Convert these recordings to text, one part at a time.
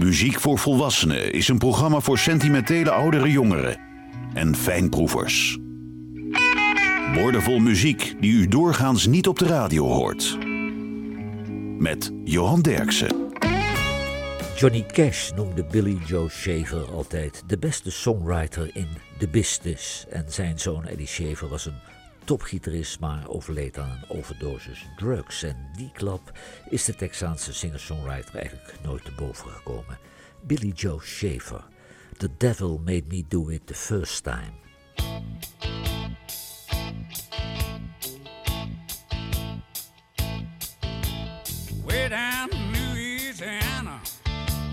Muziek voor Volwassenen is een programma voor sentimentele oudere jongeren en fijnproevers. Woordenvol muziek die u doorgaans niet op de radio hoort. Met Johan Derksen. Johnny Cash noemde Billy Joe Shaver altijd de beste songwriter in de business. En zijn zoon Eddie Shaver was een topgitarist, maar overleed aan een overdosis drugs. En die klap is de Texaanse singer-songwriter eigenlijk nooit te boven gekomen. Billy Joe Shaver. The devil made me do it the first time. Way down in Louisiana,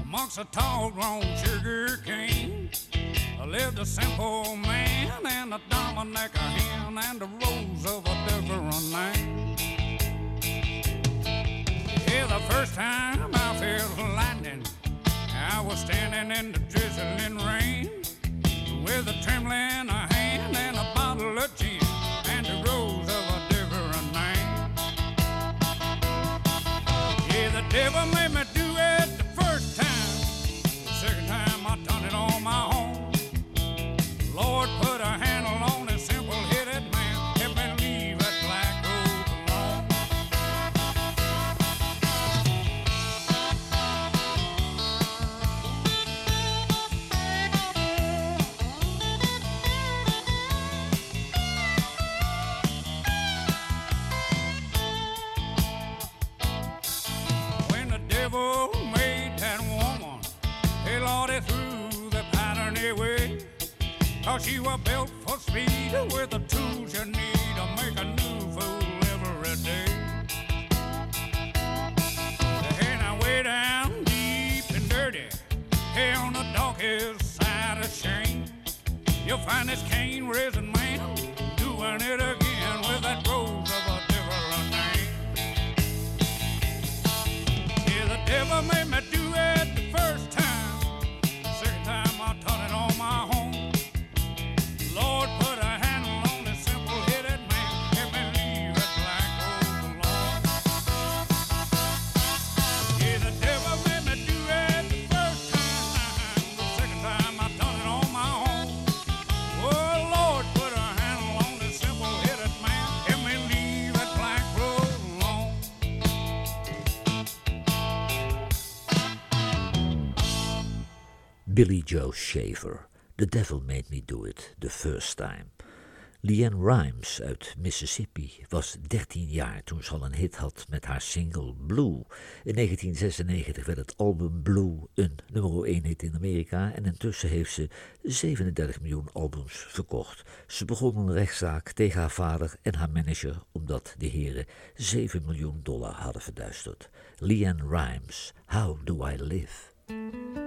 amongst a tall grown sugar cane, lived a simple man and a Dominic hen and a rose of a different name. Yeah, the first time I felt lightning, I was standing in the drizzling rain with a trembling hand Joe Shaver. The Devil Made Me Do It the First Time. Leanne Rimes uit Mississippi was 13 jaar toen ze al een hit had met haar single Blue. In 1996 werd het album Blue een nummer 1 hit in Amerika en intussen heeft ze 37 miljoen albums verkocht. Ze begon een rechtszaak tegen haar vader en haar manager omdat de heren 7 miljoen dollar hadden verduisterd. Leanne Rimes, How Do I Live?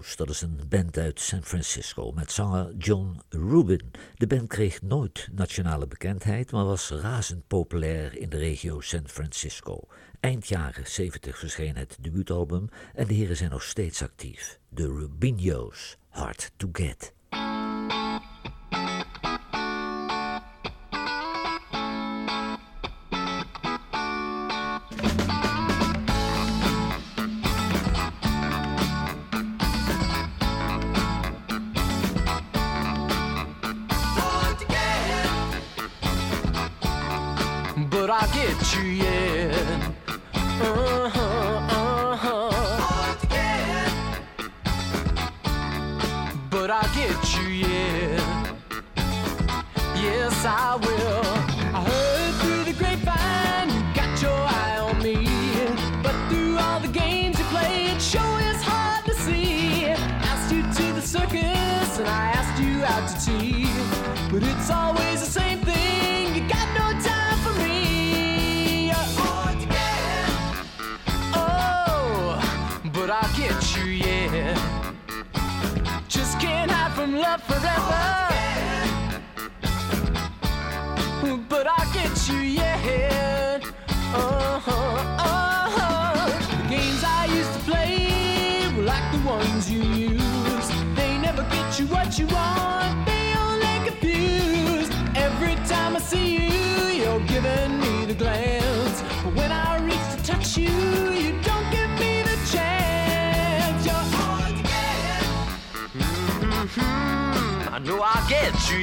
Dat is een band uit San Francisco met zanger John Rubin. De band kreeg nooit nationale bekendheid, maar was razend populair in de regio San Francisco. Eind jaren 70 verscheen het debuutalbum en de heren zijn nog steeds actief. De Rubino's, Hard to Get. but I get you yet. Uh-huh, uh-huh. But I get you.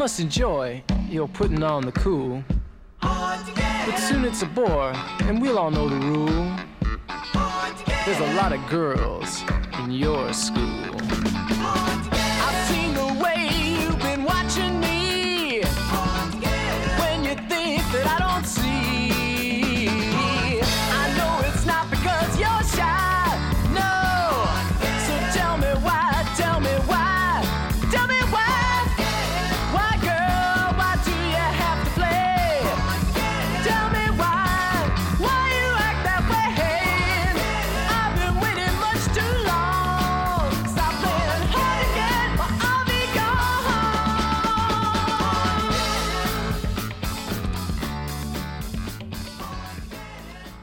must enjoy your putting on the cool. But soon it's a bore, and we'll all know the rule. There's a lot of girls in your school.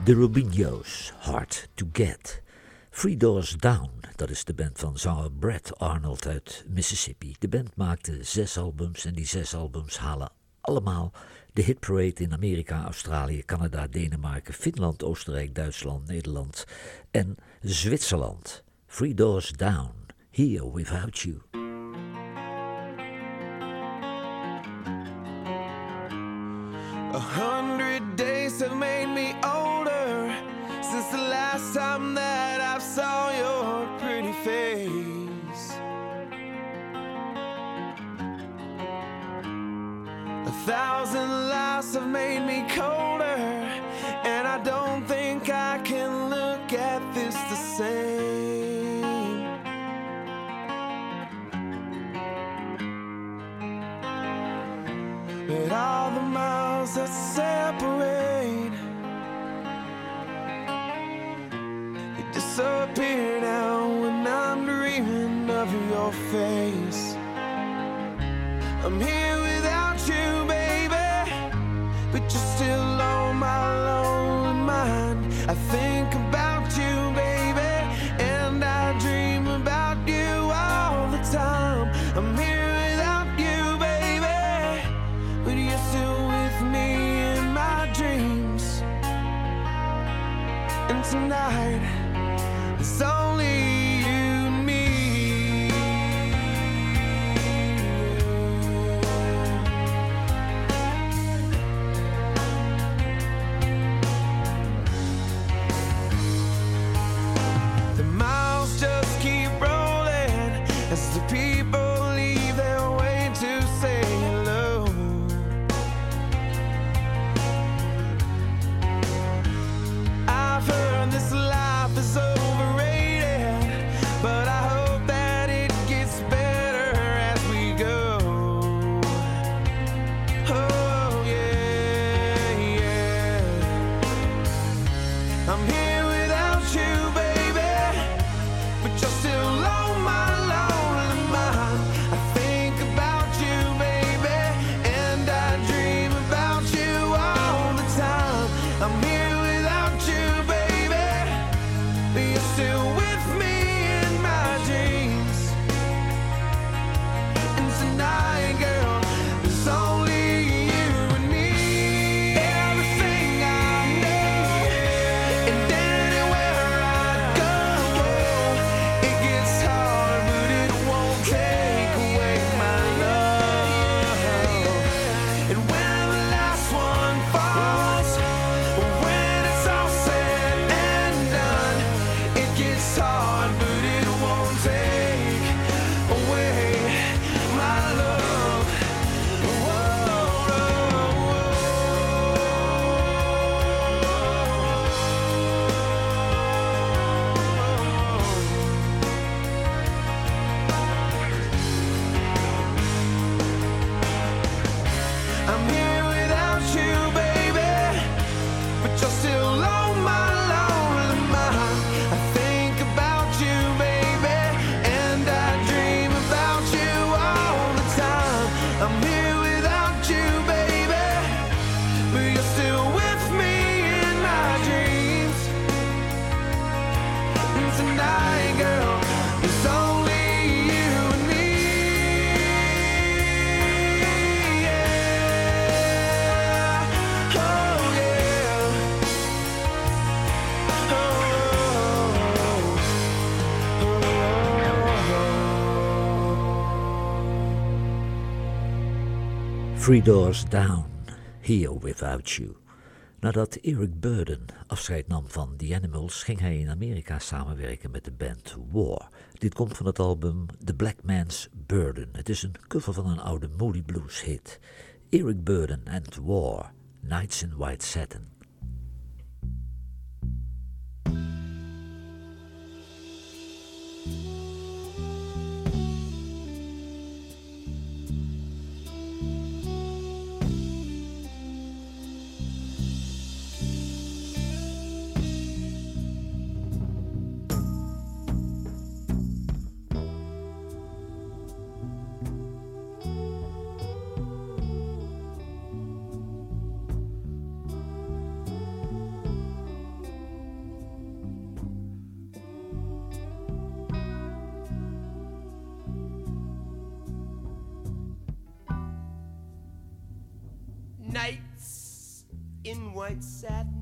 The Rubino's, Hard to Get. Three Doors Down, dat is de band van zanger Brad Arnold uit Mississippi. De band maakte zes albums en die zes albums halen allemaal de hitparade in Amerika, Australië, Canada, Denemarken, Finland, Oostenrijk, Duitsland, Nederland en Zwitserland. Three Doors Down, Here Without You. people I'm here. Three Doors Down, Here Without You. Nadat Eric Burden afscheid nam van The Animals, ging hij in Amerika samenwerken met de band War. Dit komt van het album The Black Man's Burden. Het is een cover van een oude Moody Blues hit. Eric Burden and War, Nights in White Satin. White satin.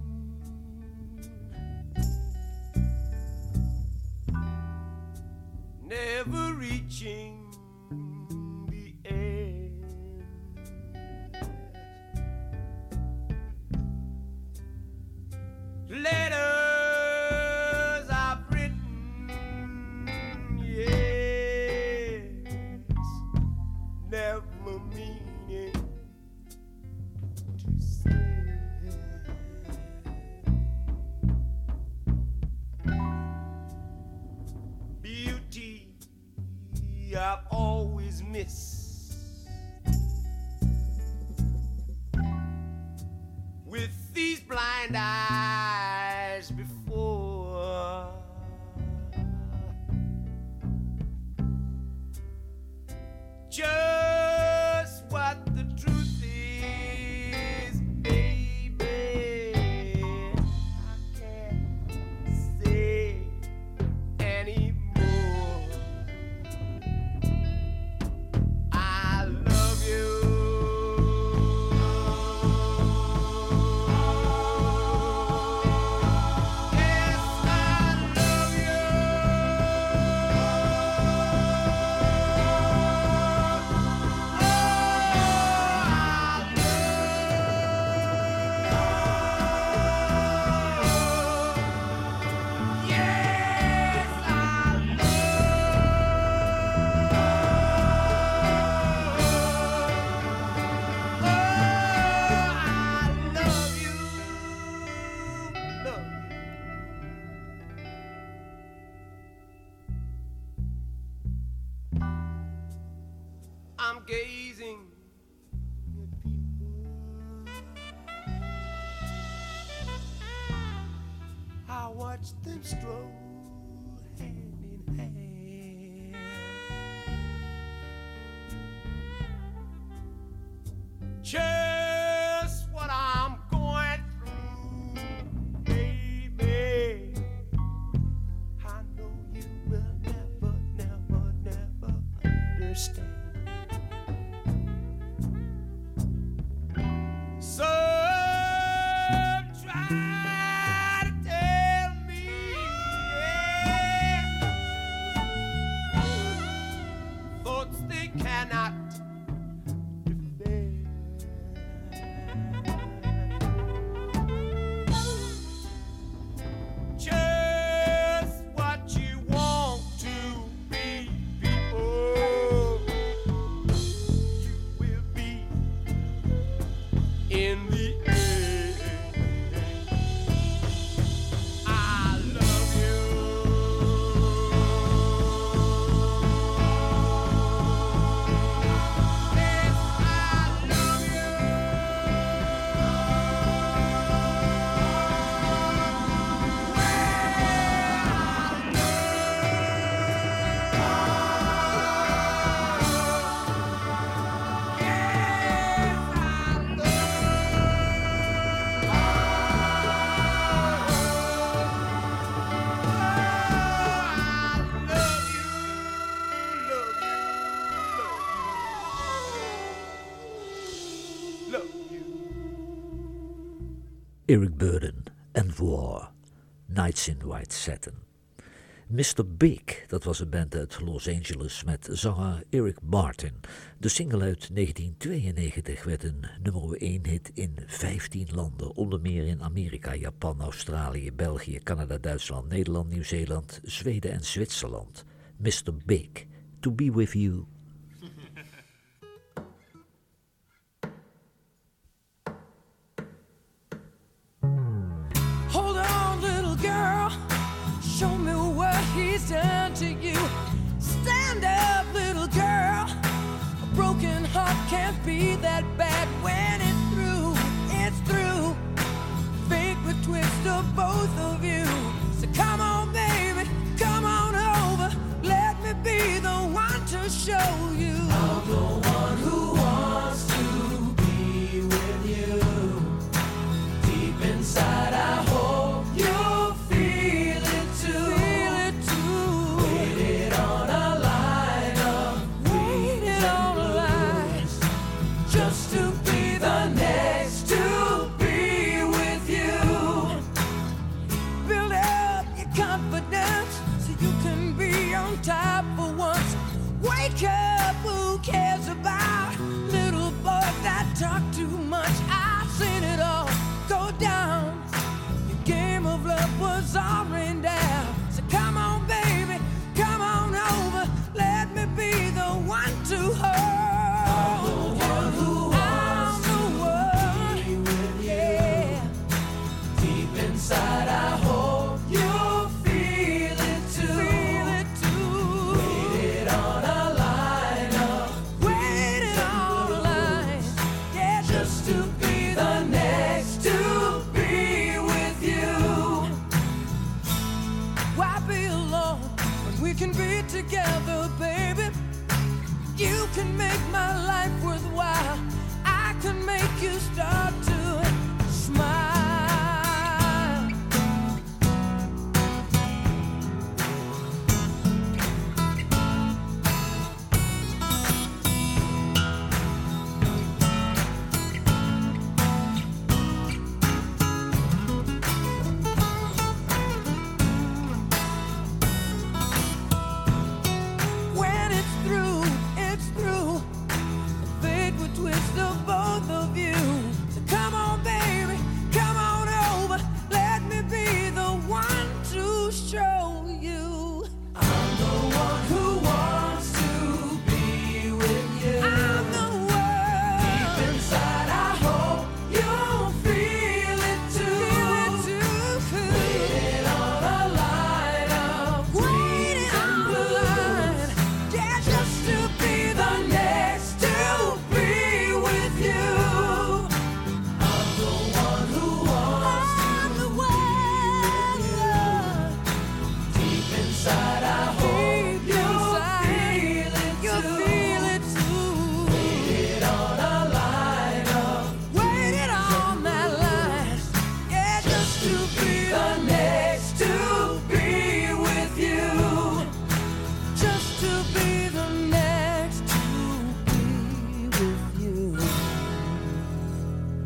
Eric Burden and War, Nights in White Satin. Mr. Big, dat was een band uit Los Angeles met zanger Eric Martin. De single uit 1992 werd een nummer 1 hit in 15 landen, onder meer in Amerika, Japan, Australië, België, Canada, Duitsland, Nederland, Nieuw-Zeeland, Zweden en Zwitserland. Mr. Big, To Be With You. He's to you. Stand up, little girl. A broken heart can't be that bad when it's through. It's through. Fate would twist of both of you. So come on, baby, come on over. Let me be the one to show you. I'm the one who wants to be with you. Deep inside, I can be together, baby? You can make my life worthwhile. I can make you start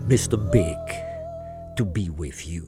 Mr. Big, To Be With You.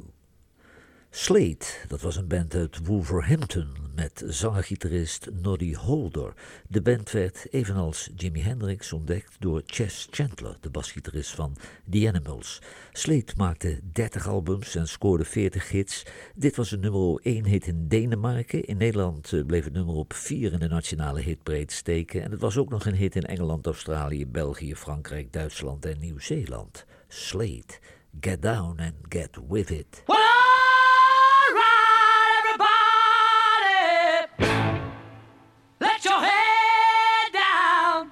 Slate, dat was een band uit Wolverhampton met zangergitarist Noddy Holder. De band werd evenals Jimi Hendrix ontdekt door Chess Chandler, de basgitarist van The Animals. Slate maakte 30 albums en scoorde 40 hits. Dit was een nummer 1 hit in Denemarken. In Nederland eh, bleef het nummer op 4 in de nationale hitbreed steken. En het was ook nog een hit in Engeland, Australië, België, Frankrijk, Duitsland en Nieuw-Zeeland. Slate, Get Down and Get With It. Well, all right, everybody, let your head down.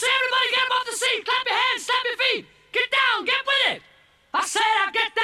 Everybody get up off the seat? Clap your hands, your feet. Get down, get with it. I said, I get down, get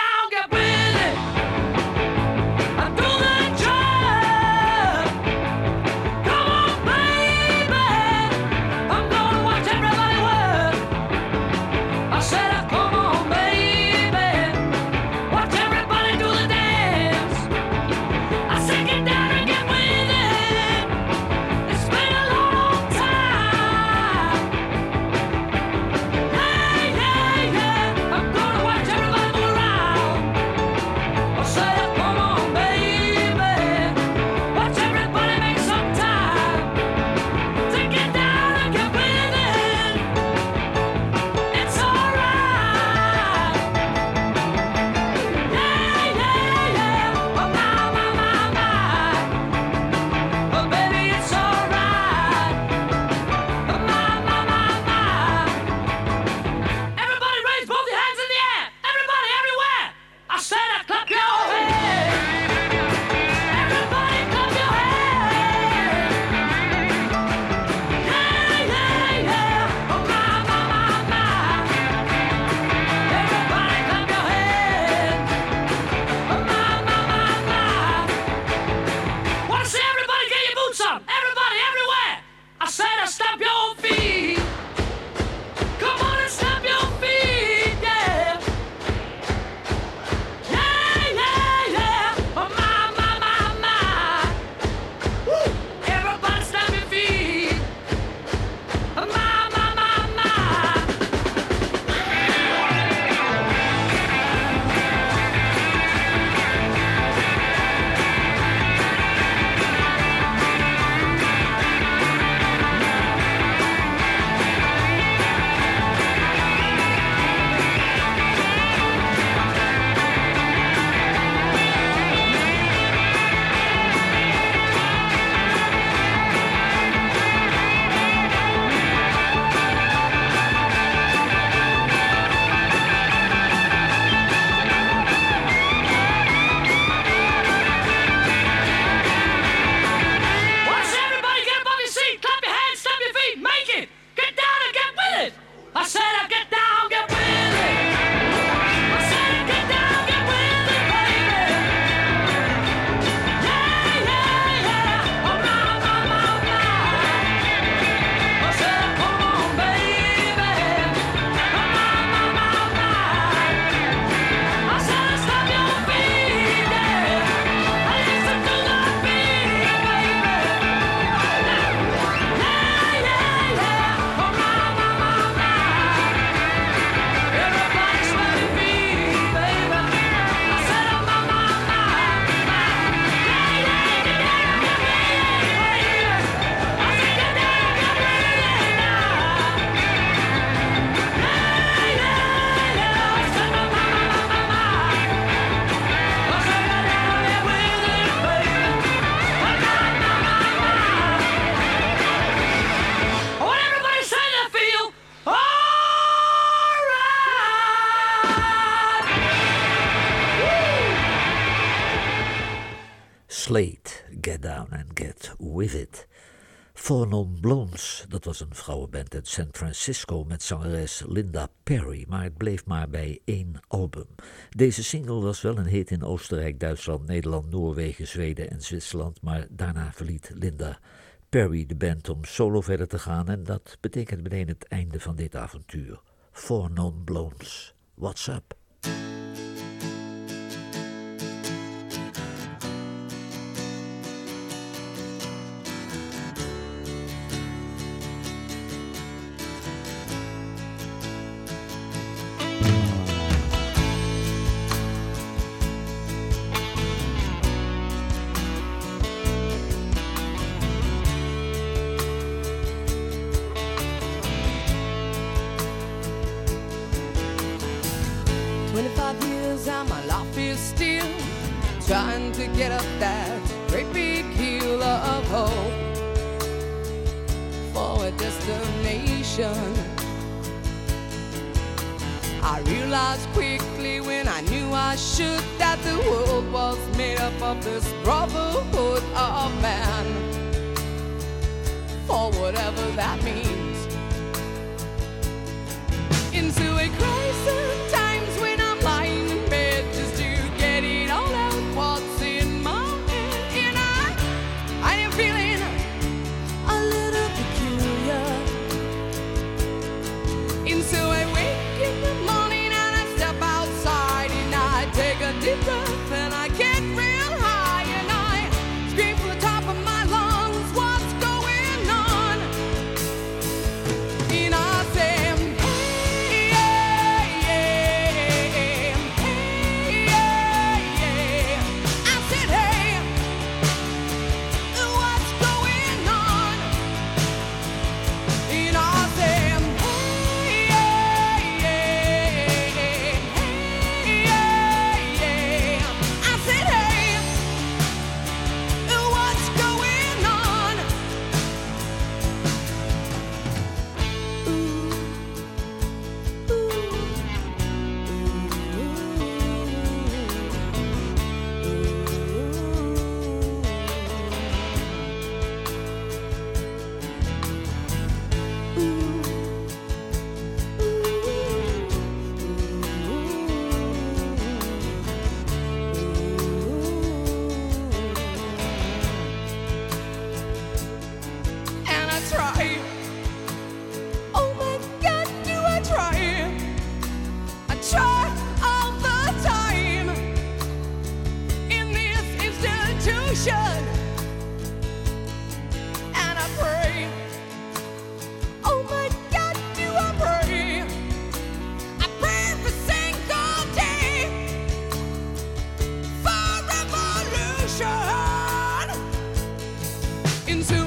een vrouwenband uit San Francisco met zangeres Linda Perry, maar het bleef maar bij één album. Deze single was wel een hit in Oostenrijk, Duitsland, Nederland, Noorwegen, Zweden en Zwitserland, maar daarna verliet Linda Perry de band om solo verder te gaan en dat betekent meteen het einde van dit avontuur. For Non Blondes, What's Up? deeper into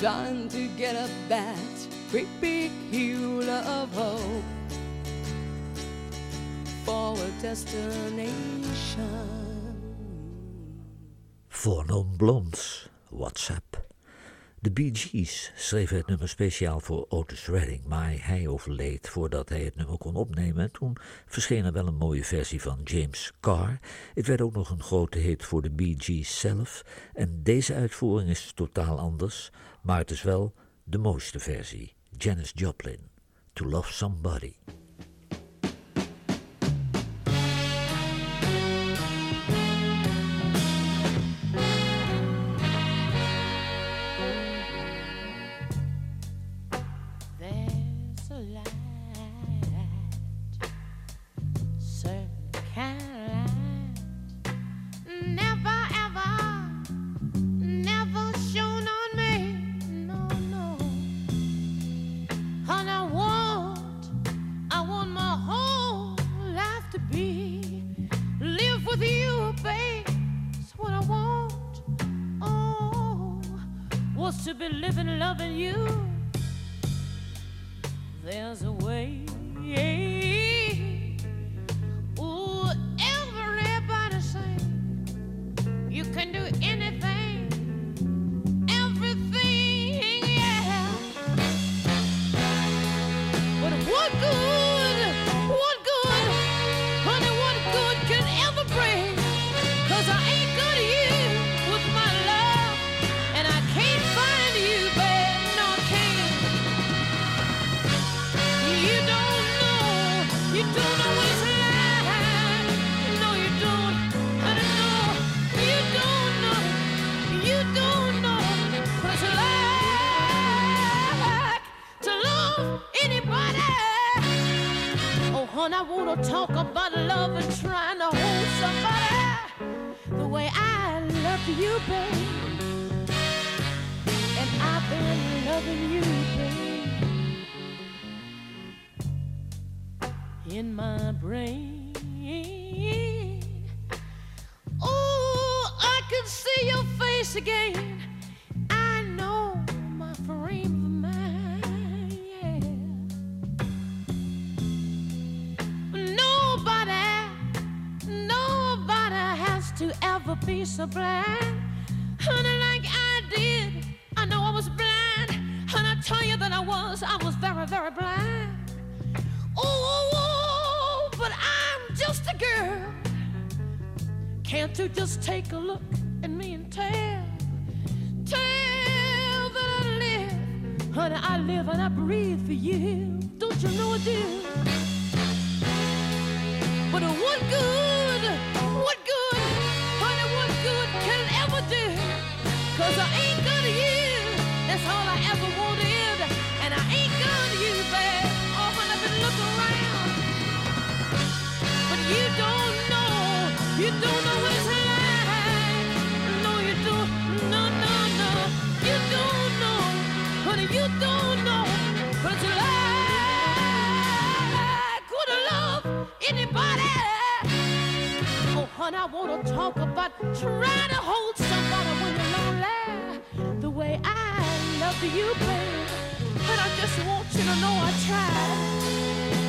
trying to get up that great big of hope for a destination. Voornoom Blondes, WhatsApp. De Bee Gees schreven het nummer speciaal voor Otis Redding, maar hij overleed voordat hij het nummer kon opnemen. Toen verscheen er wel een mooie versie van James Carr. Het werd ook nog een grote hit voor de Bee Gees zelf. En deze uitvoering is totaal anders, maar het is wel de mooiste versie. Janis Joplin, To Love Somebody. You there's a way. Everybody say you can do anything, Honey, I wanna talk about love and trying to hold somebody the way I love you, babe. And I've been loving you, babe. in my brain. Oh, I can see your face again. Be so blind. Honey, like I did. I know I was blind. And I tell you that I was, I was very, very blind. Oh, but I'm just a girl. Can't you just take a look at me and tell? Tell that I live, honey, I live and I breathe for you. Don't you know I do? But good, what good, Cause I ain't got you, that's all I ever wanted. And I ain't got you, babe. Around. But you don't know, you don't know like. No, you don't, no, no, no. You don't know, honey, you don't know what it's like. Could anybody? Oh, honey, I wanna talk about trying to hold somebody way I love you, babe. But I just want you to know I tried.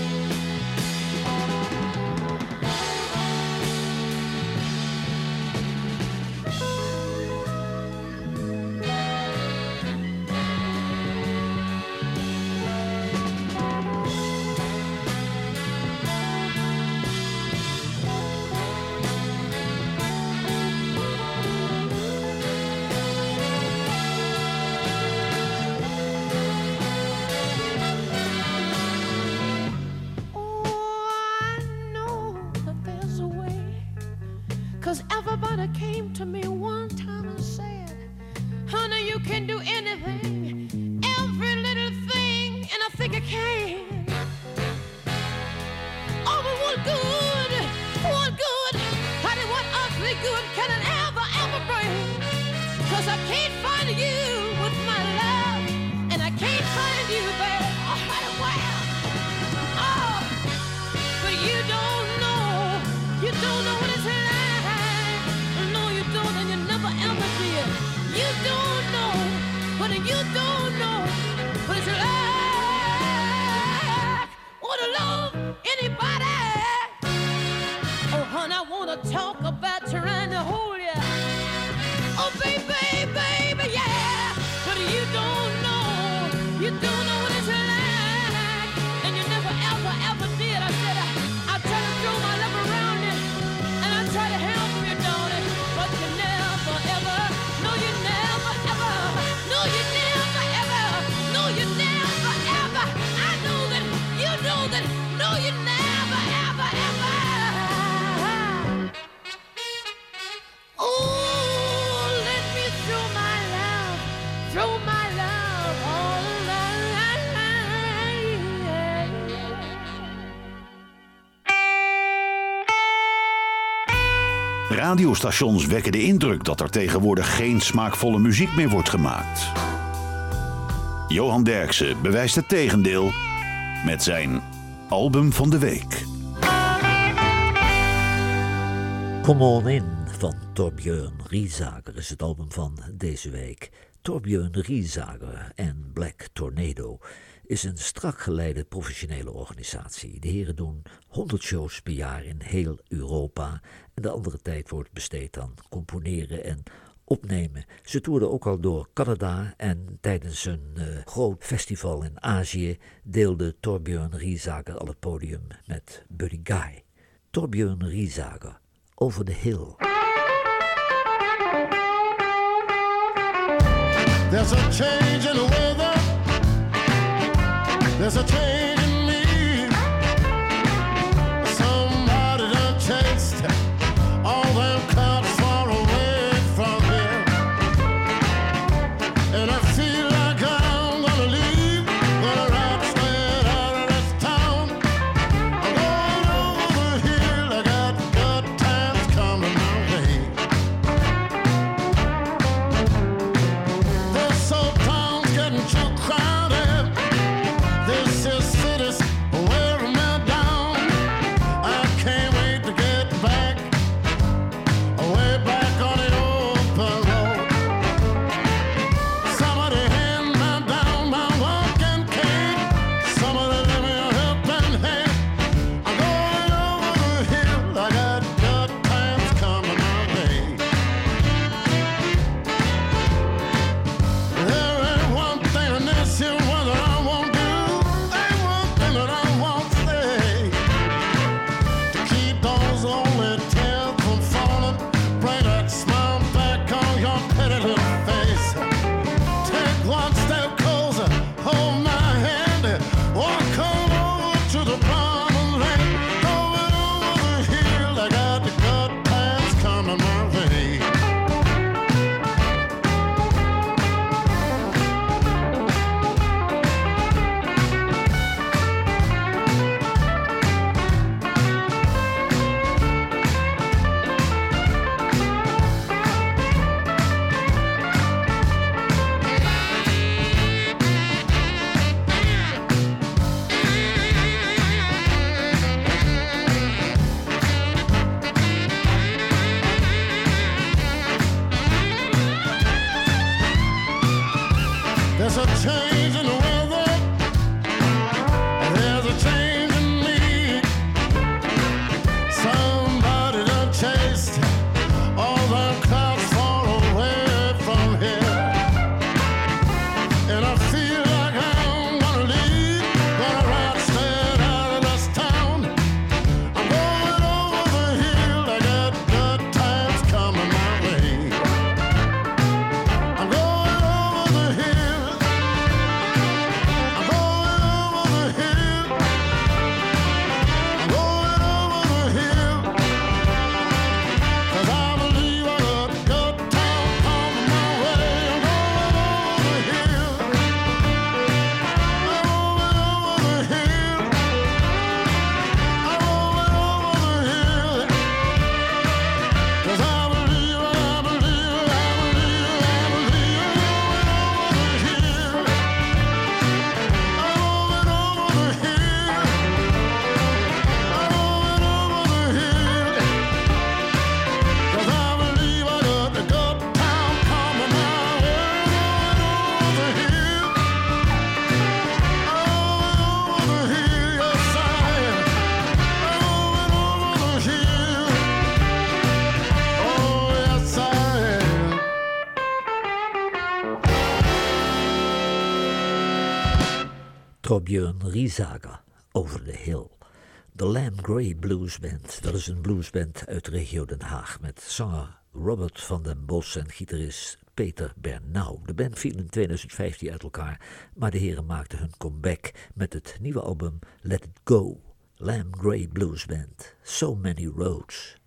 Everybody came to me one time and said, Honey, you can do anything, Radiostations wekken de indruk dat er tegenwoordig geen smaakvolle muziek meer wordt gemaakt. Johan Derksen bewijst het tegendeel met zijn album van de week. Come On In van Torbjörn Riesager is het album van deze week. Torbjörn Riesager en Black Tornado is een strak geleide professionele organisatie. De heren doen 100 shows per jaar in heel Europa en de andere tijd wordt besteed aan componeren en opnemen. Ze toerden ook al door Canada en tijdens een uh, groot festival in Azië deelde Torbjörn Riesager al het podium met Buddy Guy. Torbjörn Riesager, Over the Hill. There's a change in the. There's a change Torbjörn Riesager, Over the Hill. De Lamb Gray Blues Band, dat is een bluesband uit de regio Den Haag met zanger Robert van den Bos en gitarist Peter Bernau. De band viel in 2015 uit elkaar, maar de heren maakten hun comeback met het nieuwe album Let It Go. Lamb Gray Blues Band, So Many Roads.